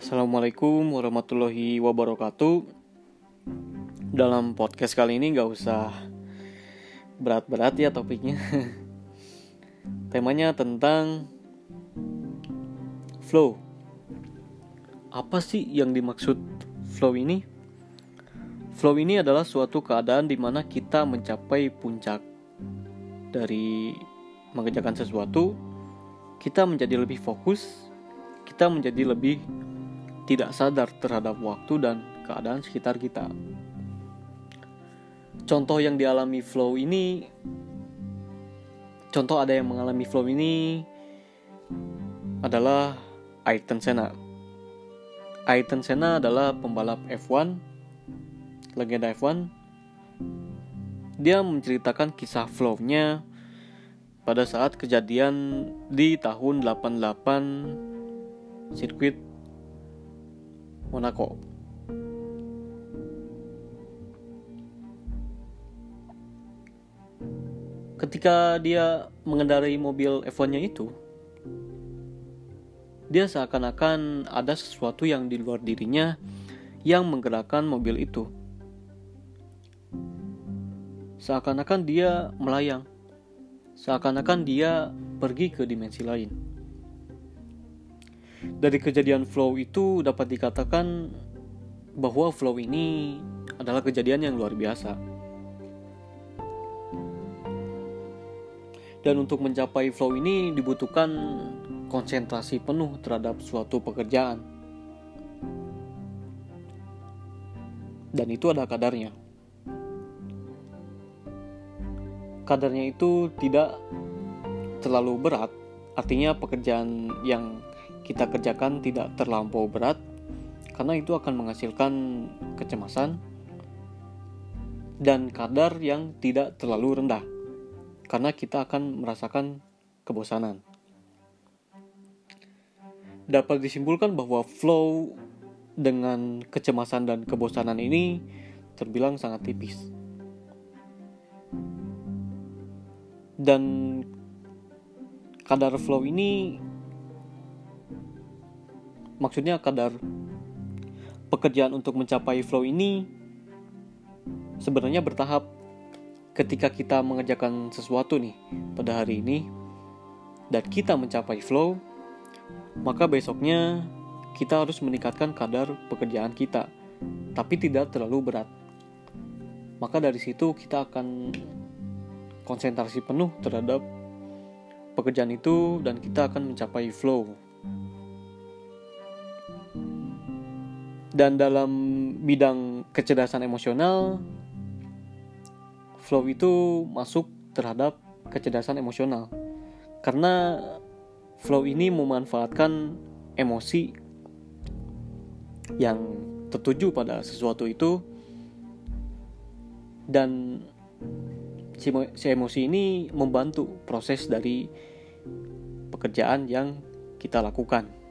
Assalamualaikum warahmatullahi wabarakatuh. Dalam podcast kali ini gak usah berat-berat ya topiknya. Temanya tentang flow. Apa sih yang dimaksud flow ini? Flow ini adalah suatu keadaan di mana kita mencapai puncak dari mengerjakan sesuatu, kita menjadi lebih fokus, kita menjadi lebih tidak sadar terhadap waktu dan keadaan sekitar kita. Contoh yang dialami flow ini, contoh ada yang mengalami flow ini adalah Ayrton Senna. Ayrton Senna adalah pembalap F1, legenda F1. Dia menceritakan kisah flow-nya pada saat kejadian di tahun 88 sirkuit Monaco. Ketika dia mengendarai mobil F1-nya itu, dia seakan-akan ada sesuatu yang di luar dirinya yang menggerakkan mobil itu. Seakan-akan dia melayang. Seakan-akan dia pergi ke dimensi lain dari kejadian flow itu dapat dikatakan bahwa flow ini adalah kejadian yang luar biasa. Dan untuk mencapai flow ini dibutuhkan konsentrasi penuh terhadap suatu pekerjaan. Dan itu ada kadarnya. Kadarnya itu tidak terlalu berat, artinya pekerjaan yang kita kerjakan tidak terlampau berat karena itu akan menghasilkan kecemasan dan kadar yang tidak terlalu rendah karena kita akan merasakan kebosanan. Dapat disimpulkan bahwa flow dengan kecemasan dan kebosanan ini terbilang sangat tipis. Dan kadar flow ini maksudnya kadar pekerjaan untuk mencapai flow ini sebenarnya bertahap ketika kita mengerjakan sesuatu nih pada hari ini dan kita mencapai flow maka besoknya kita harus meningkatkan kadar pekerjaan kita tapi tidak terlalu berat. Maka dari situ kita akan konsentrasi penuh terhadap pekerjaan itu dan kita akan mencapai flow Dan dalam bidang kecerdasan emosional, flow itu masuk terhadap kecerdasan emosional. Karena flow ini memanfaatkan emosi yang tertuju pada sesuatu itu dan si emosi ini membantu proses dari pekerjaan yang kita lakukan.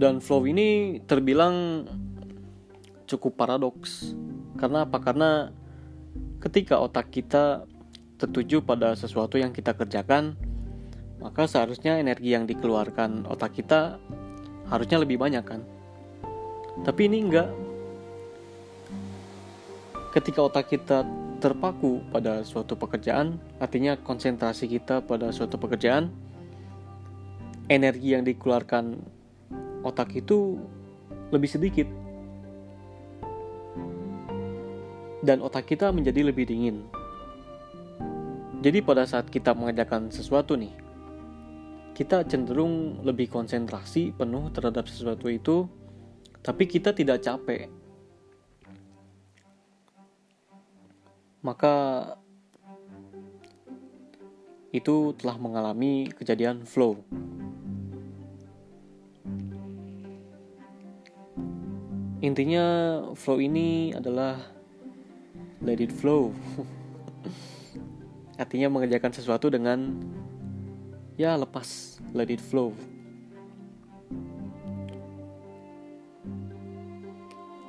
Dan flow ini terbilang cukup paradoks. Karena apa? Karena ketika otak kita tertuju pada sesuatu yang kita kerjakan maka seharusnya energi yang dikeluarkan otak kita harusnya lebih banyak kan? Tapi ini enggak. Ketika otak kita terpaku pada suatu pekerjaan artinya konsentrasi kita pada suatu pekerjaan energi yang dikeluarkan otak itu lebih sedikit dan otak kita menjadi lebih dingin. Jadi pada saat kita mengerjakan sesuatu nih, kita cenderung lebih konsentrasi penuh terhadap sesuatu itu, tapi kita tidak capek. Maka itu telah mengalami kejadian flow. Intinya flow ini adalah let it flow. Artinya mengerjakan sesuatu dengan ya lepas, let it flow.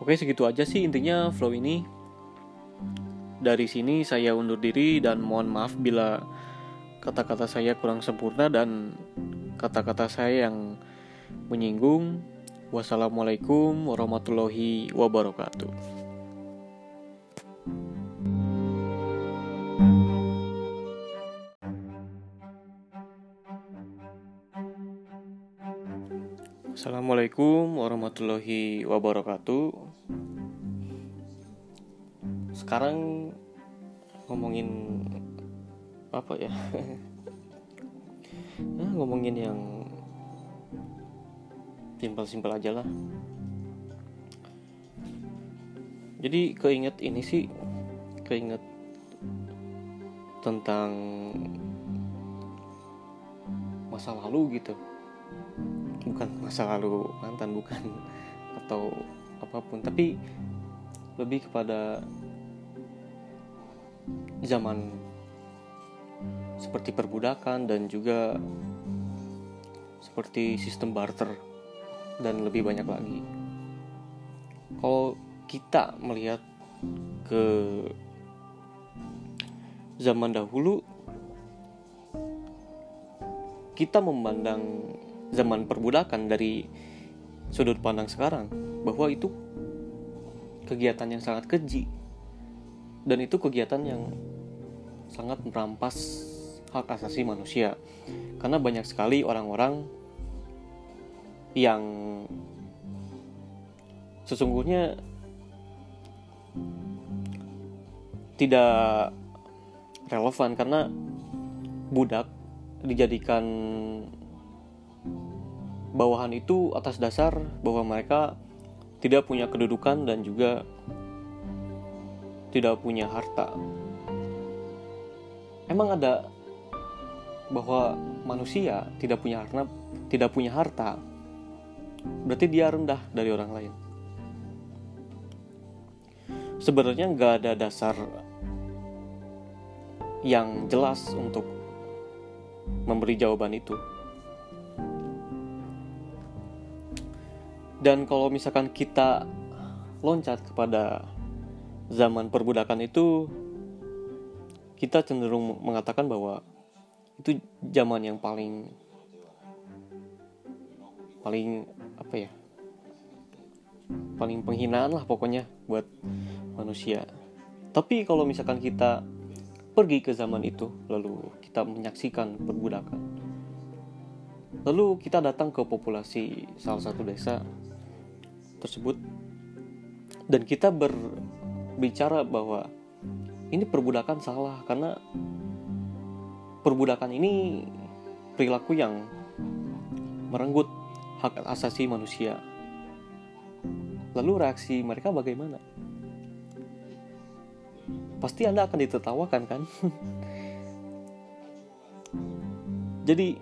Oke, segitu aja sih intinya flow ini. Dari sini saya undur diri dan mohon maaf bila kata-kata saya kurang sempurna dan kata-kata saya yang menyinggung. Wassalamualaikum warahmatullahi wabarakatuh. Assalamualaikum warahmatullahi wabarakatuh. Sekarang ngomongin apa ya? nah, ngomongin yang simpel-simpel aja lah. Jadi keinget ini sih, keinget tentang masa lalu gitu. Bukan masa lalu mantan bukan. Atau apa pun. Tapi lebih kepada zaman seperti perbudakan dan juga seperti sistem barter dan lebih banyak lagi. Kalau kita melihat ke zaman dahulu, kita memandang zaman perbudakan dari sudut pandang sekarang bahwa itu kegiatan yang sangat keji dan itu kegiatan yang sangat merampas hak asasi manusia karena banyak sekali orang-orang yang sesungguhnya tidak relevan karena budak dijadikan bawahan itu atas dasar bahwa mereka tidak punya kedudukan dan juga tidak punya harta. Emang ada bahwa manusia tidak punya harta, tidak punya harta, berarti dia rendah dari orang lain. Sebenarnya nggak ada dasar yang jelas untuk memberi jawaban itu. Dan kalau misalkan kita loncat kepada zaman perbudakan itu, kita cenderung mengatakan bahwa itu zaman yang paling paling apa ya paling penghinaan lah pokoknya buat manusia. Tapi kalau misalkan kita pergi ke zaman itu lalu kita menyaksikan perbudakan lalu kita datang ke populasi salah satu desa tersebut dan kita berbicara bahwa ini perbudakan salah karena perbudakan ini perilaku yang merenggut hak asasi manusia. Lalu reaksi mereka bagaimana? Pasti Anda akan ditertawakan kan? Jadi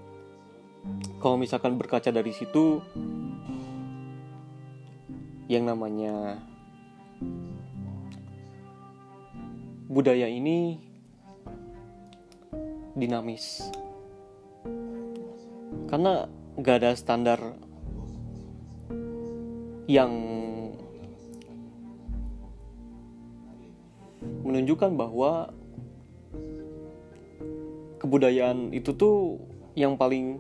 kalau misalkan berkaca dari situ yang namanya budaya ini dinamis karena gak ada standar yang menunjukkan bahwa kebudayaan itu tuh yang paling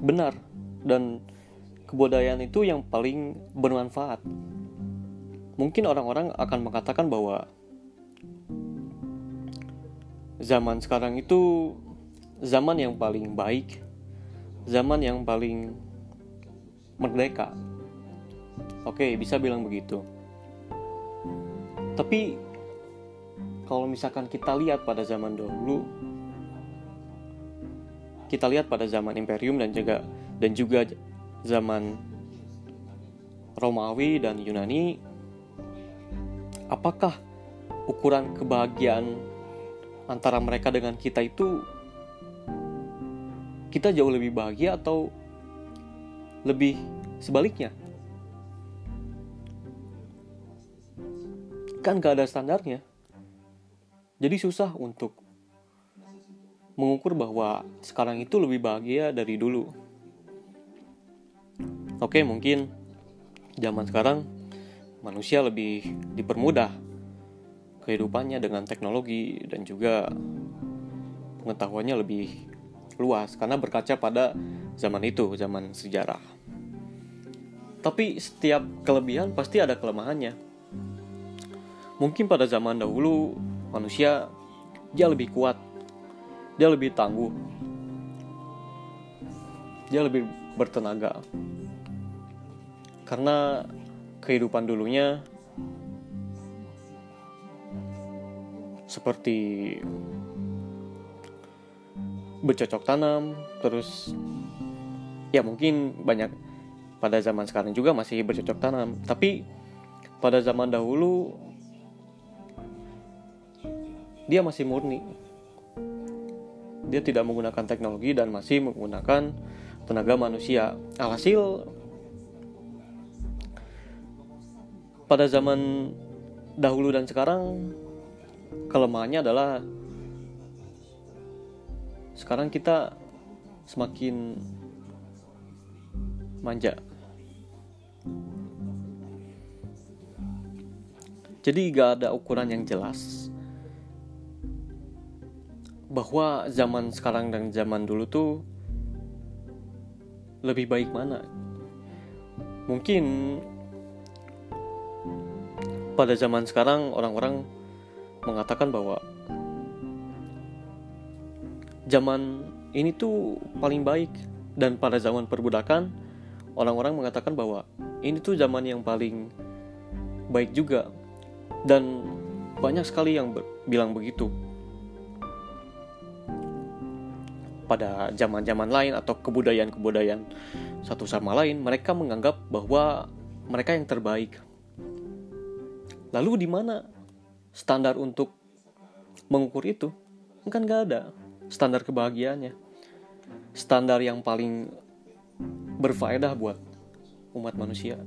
benar dan kebudayaan itu yang paling bermanfaat. Mungkin orang-orang akan mengatakan bahwa zaman sekarang itu zaman yang paling baik, zaman yang paling merdeka. Oke, bisa bilang begitu. Tapi kalau misalkan kita lihat pada zaman dahulu, kita lihat pada zaman imperium dan juga dan juga zaman Romawi dan Yunani, apakah ukuran kebahagiaan antara mereka dengan kita itu kita jauh lebih bahagia atau lebih sebaliknya? Kan gak ada standarnya. Jadi susah untuk mengukur bahwa sekarang itu lebih bahagia dari dulu. Oke, mungkin zaman sekarang manusia lebih dipermudah kehidupannya dengan teknologi dan juga pengetahuannya lebih luas karena berkaca pada zaman itu, zaman sejarah. Tapi setiap kelebihan pasti ada kelemahannya. Mungkin pada zaman dahulu manusia dia lebih kuat, dia lebih tangguh, dia lebih bertenaga. Karena kehidupan dulunya seperti bercocok tanam, terus ya mungkin banyak pada zaman sekarang juga masih bercocok tanam, tapi pada zaman dahulu dia masih murni. Dia tidak menggunakan teknologi dan masih menggunakan tenaga manusia. Alhasil pada zaman dahulu dan sekarang kelemahannya adalah sekarang kita semakin manja. Jadi gak ada ukuran yang jelas bahwa zaman sekarang dan zaman dulu tuh lebih baik mana. Mungkin pada zaman sekarang orang-orang mengatakan bahwa zaman ini tuh paling baik. Dan pada zaman perbudakan orang-orang mengatakan bahwa ini tuh zaman yang paling baik juga. Dan banyak sekali yang bilang begitu. Pada zaman-zaman lain atau kebudayaan-kebudayaan satu sama lain mereka menganggap bahwa mereka yang terbaik. Lalu di mana standar untuk mengukur itu? Kan gak ada standar kebahagiaannya. Standar yang paling berfaedah buat umat manusia.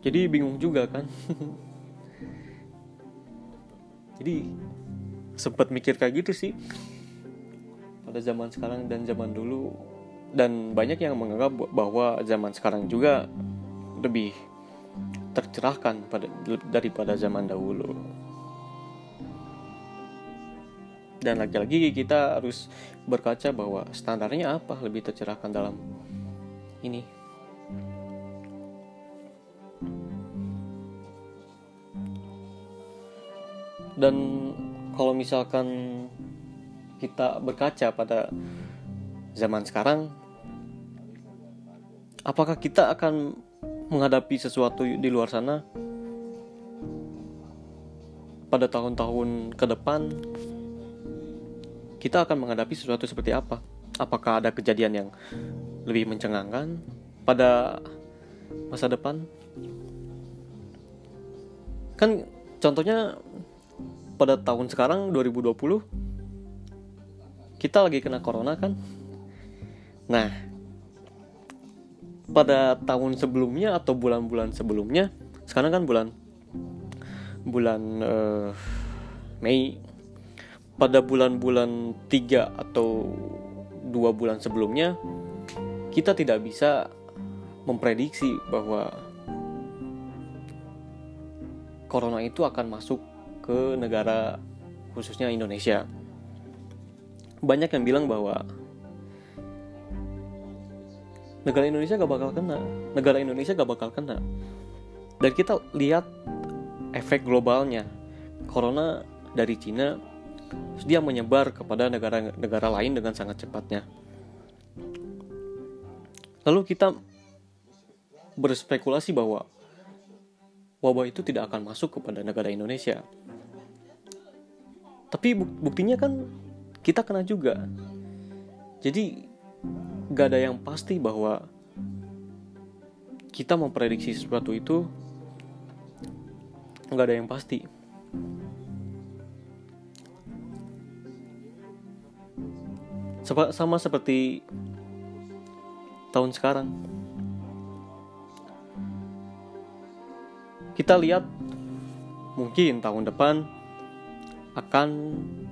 Jadi bingung juga kan. Jadi sempat mikir kayak gitu sih. Pada zaman sekarang dan zaman dulu. Dan banyak yang menganggap bahwa zaman sekarang juga lebih tercerahkan pada daripada zaman dahulu. Dan lagi-lagi kita harus berkaca bahwa standarnya apa lebih tercerahkan dalam ini. Dan kalau misalkan kita berkaca pada zaman sekarang, apakah kita akan menghadapi sesuatu di luar sana pada tahun-tahun ke depan kita akan menghadapi sesuatu seperti apa? Apakah ada kejadian yang lebih mencengangkan pada masa depan? Kan contohnya pada tahun sekarang 2020 kita lagi kena corona kan? Nah, pada tahun sebelumnya atau bulan-bulan sebelumnya sekarang kan bulan bulan uh, Mei. Pada bulan-bulan tiga atau dua bulan sebelumnya kita tidak bisa memprediksi bahwa corona itu akan masuk ke negara khususnya Indonesia. Banyak yang bilang bahwa negara Indonesia gak bakal kena. Negara Indonesia gak bakal kena. Dan kita lihat efek globalnya. Corona dari Cina dia menyebar kepada negara-negara lain dengan sangat cepatnya. Lalu kita berspekulasi bahwa wabah itu tidak akan masuk kepada negara Indonesia. Tapi buktinya kan kita kena juga. Jadi gak ada yang pasti bahwa kita memprediksi sesuatu itu gak ada yang pasti. Sama seperti tahun sekarang. Kita lihat mungkin tahun depan akan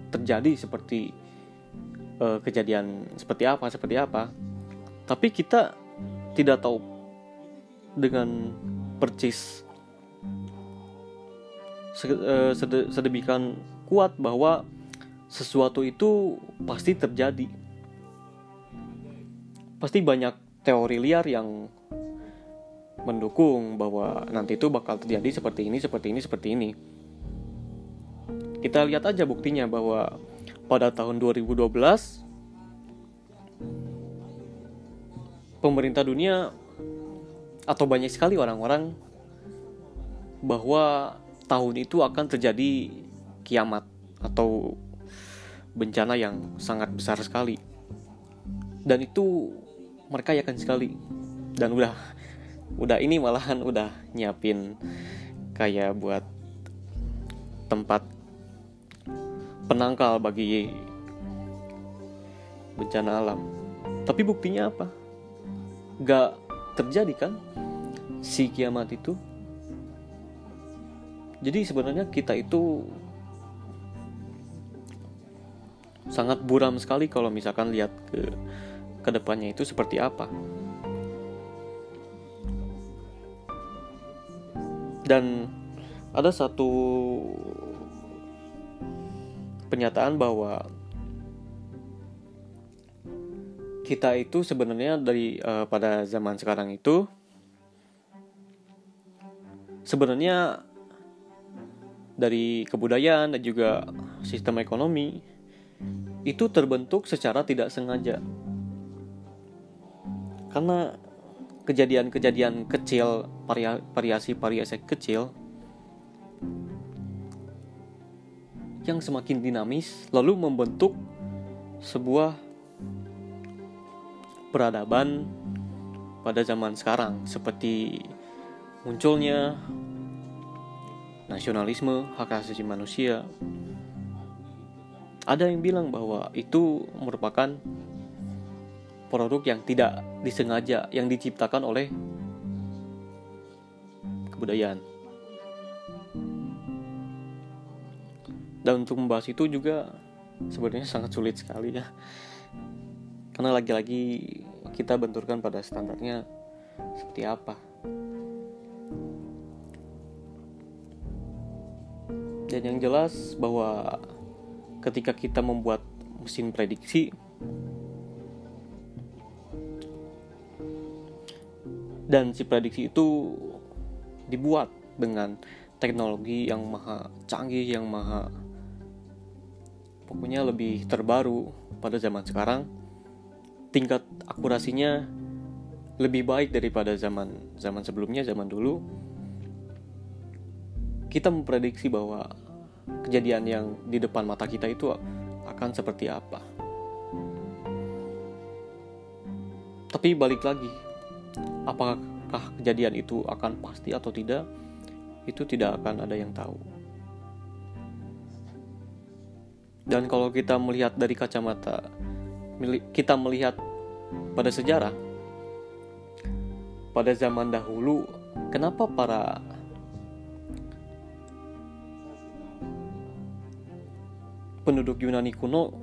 terjadi seperti uh, kejadian seperti apa seperti apa tapi kita tidak tahu dengan percis eh, sedemikian kuat bahwa sesuatu itu pasti terjadi. Pasti banyak teori liar yang mendukung bahwa nanti itu bakal terjadi seperti ini, seperti ini, seperti ini. Kita lihat aja buktinya bahwa pada tahun 2012 pemerintah dunia atau banyak sekali orang-orang bahwa tahun itu akan terjadi kiamat atau bencana yang sangat besar sekali. Dan itu mereka yakin sekali. Dan udah udah ini malahan udah nyiapin kayak buat tempat penangkal bagi bencana alam. Tapi buktinya apa? Gak terjadi kan si kiamat itu? Jadi sebenarnya kita itu sangat buram sekali kalau misalkan lihat ke ke depannya itu seperti apa. Dan ada satu penyataan bahwa kita itu sebenarnya dari uh, pada zaman sekarang itu sebenarnya dari kebudayaan dan juga sistem ekonomi itu terbentuk secara tidak sengaja. Karena kejadian-kejadian kecil variasi-variasi kecil yang semakin dinamis lalu membentuk sebuah peradaban pada zaman sekarang seperti munculnya nasionalisme hak asasi manusia ada yang bilang bahwa itu merupakan produk yang tidak disengaja yang diciptakan oleh kebudayaan. Dan untuk membahas itu juga sebenarnya sangat sulit sekali ya. Karena lagi-lagi kita benturkan pada standarnya seperti apa. Dan yang jelas bahwa ketika kita membuat mesin prediksi dan si prediksi itu dibuat dengan teknologi yang maha canggih yang maha pokoknya lebih terbaru pada zaman sekarang tingkat akurasinya lebih baik daripada zaman zaman sebelumnya zaman dulu kita memprediksi bahwa kejadian yang di depan mata kita itu akan seperti apa. Tapi balik lagi, apakah kejadian itu akan pasti atau tidak? Itu tidak akan ada yang tahu. Dan kalau kita melihat dari kacamata kita melihat pada sejarah. Pada zaman dahulu kenapa para penduduk Yunani kuno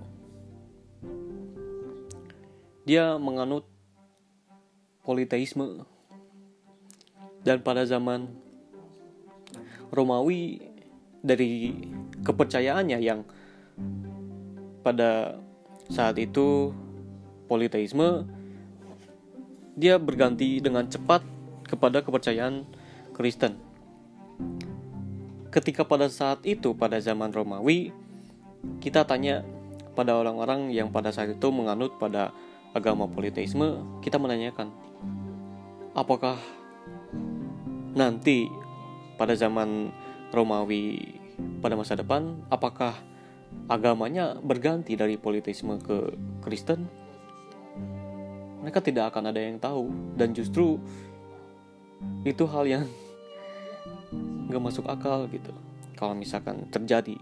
dia menganut politeisme. Dan pada zaman Romawi dari kepercayaannya yang pada saat itu politeisme dia berganti dengan cepat kepada kepercayaan Kristen. Ketika pada saat itu pada zaman Romawi kita tanya pada orang-orang yang pada saat itu menganut pada agama politeisme, kita menanyakan, apakah nanti pada zaman Romawi pada masa depan, apakah agamanya berganti dari politeisme ke Kristen? Mereka tidak akan ada yang tahu, dan justru itu hal yang gak masuk akal gitu. Kalau misalkan terjadi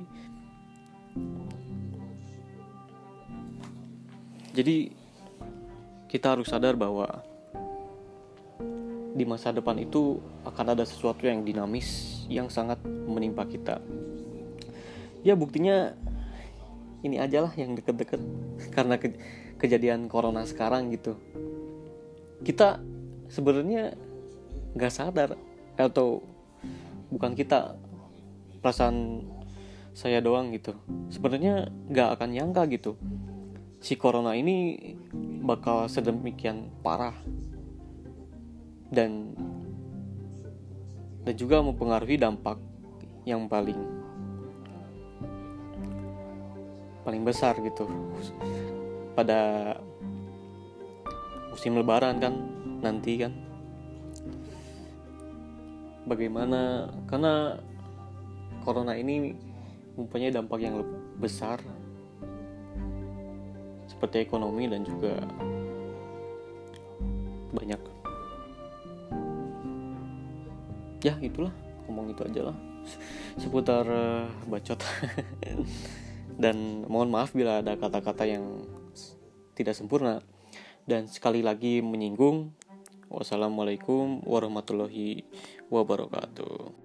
Jadi kita harus sadar bahwa di masa depan itu akan ada sesuatu yang dinamis yang sangat menimpa kita. Ya buktinya ini aja lah yang deket-deket karena ke kejadian corona sekarang gitu. Kita sebenarnya nggak sadar atau bukan kita perasaan saya doang gitu sebenarnya nggak akan nyangka gitu si corona ini bakal sedemikian parah dan dan juga mempengaruhi dampak yang paling paling besar gitu. Pada musim lebaran kan nanti kan. Bagaimana? Karena corona ini mempunyai dampak yang besar seperti ekonomi dan juga banyak. Ya itulah. Ngomong itu aja lah. Seputar uh, bacot dan mohon maaf bila ada kata-kata yang tidak sempurna. Dan sekali lagi menyinggung wassalamualaikum warahmatullahi wabarakatuh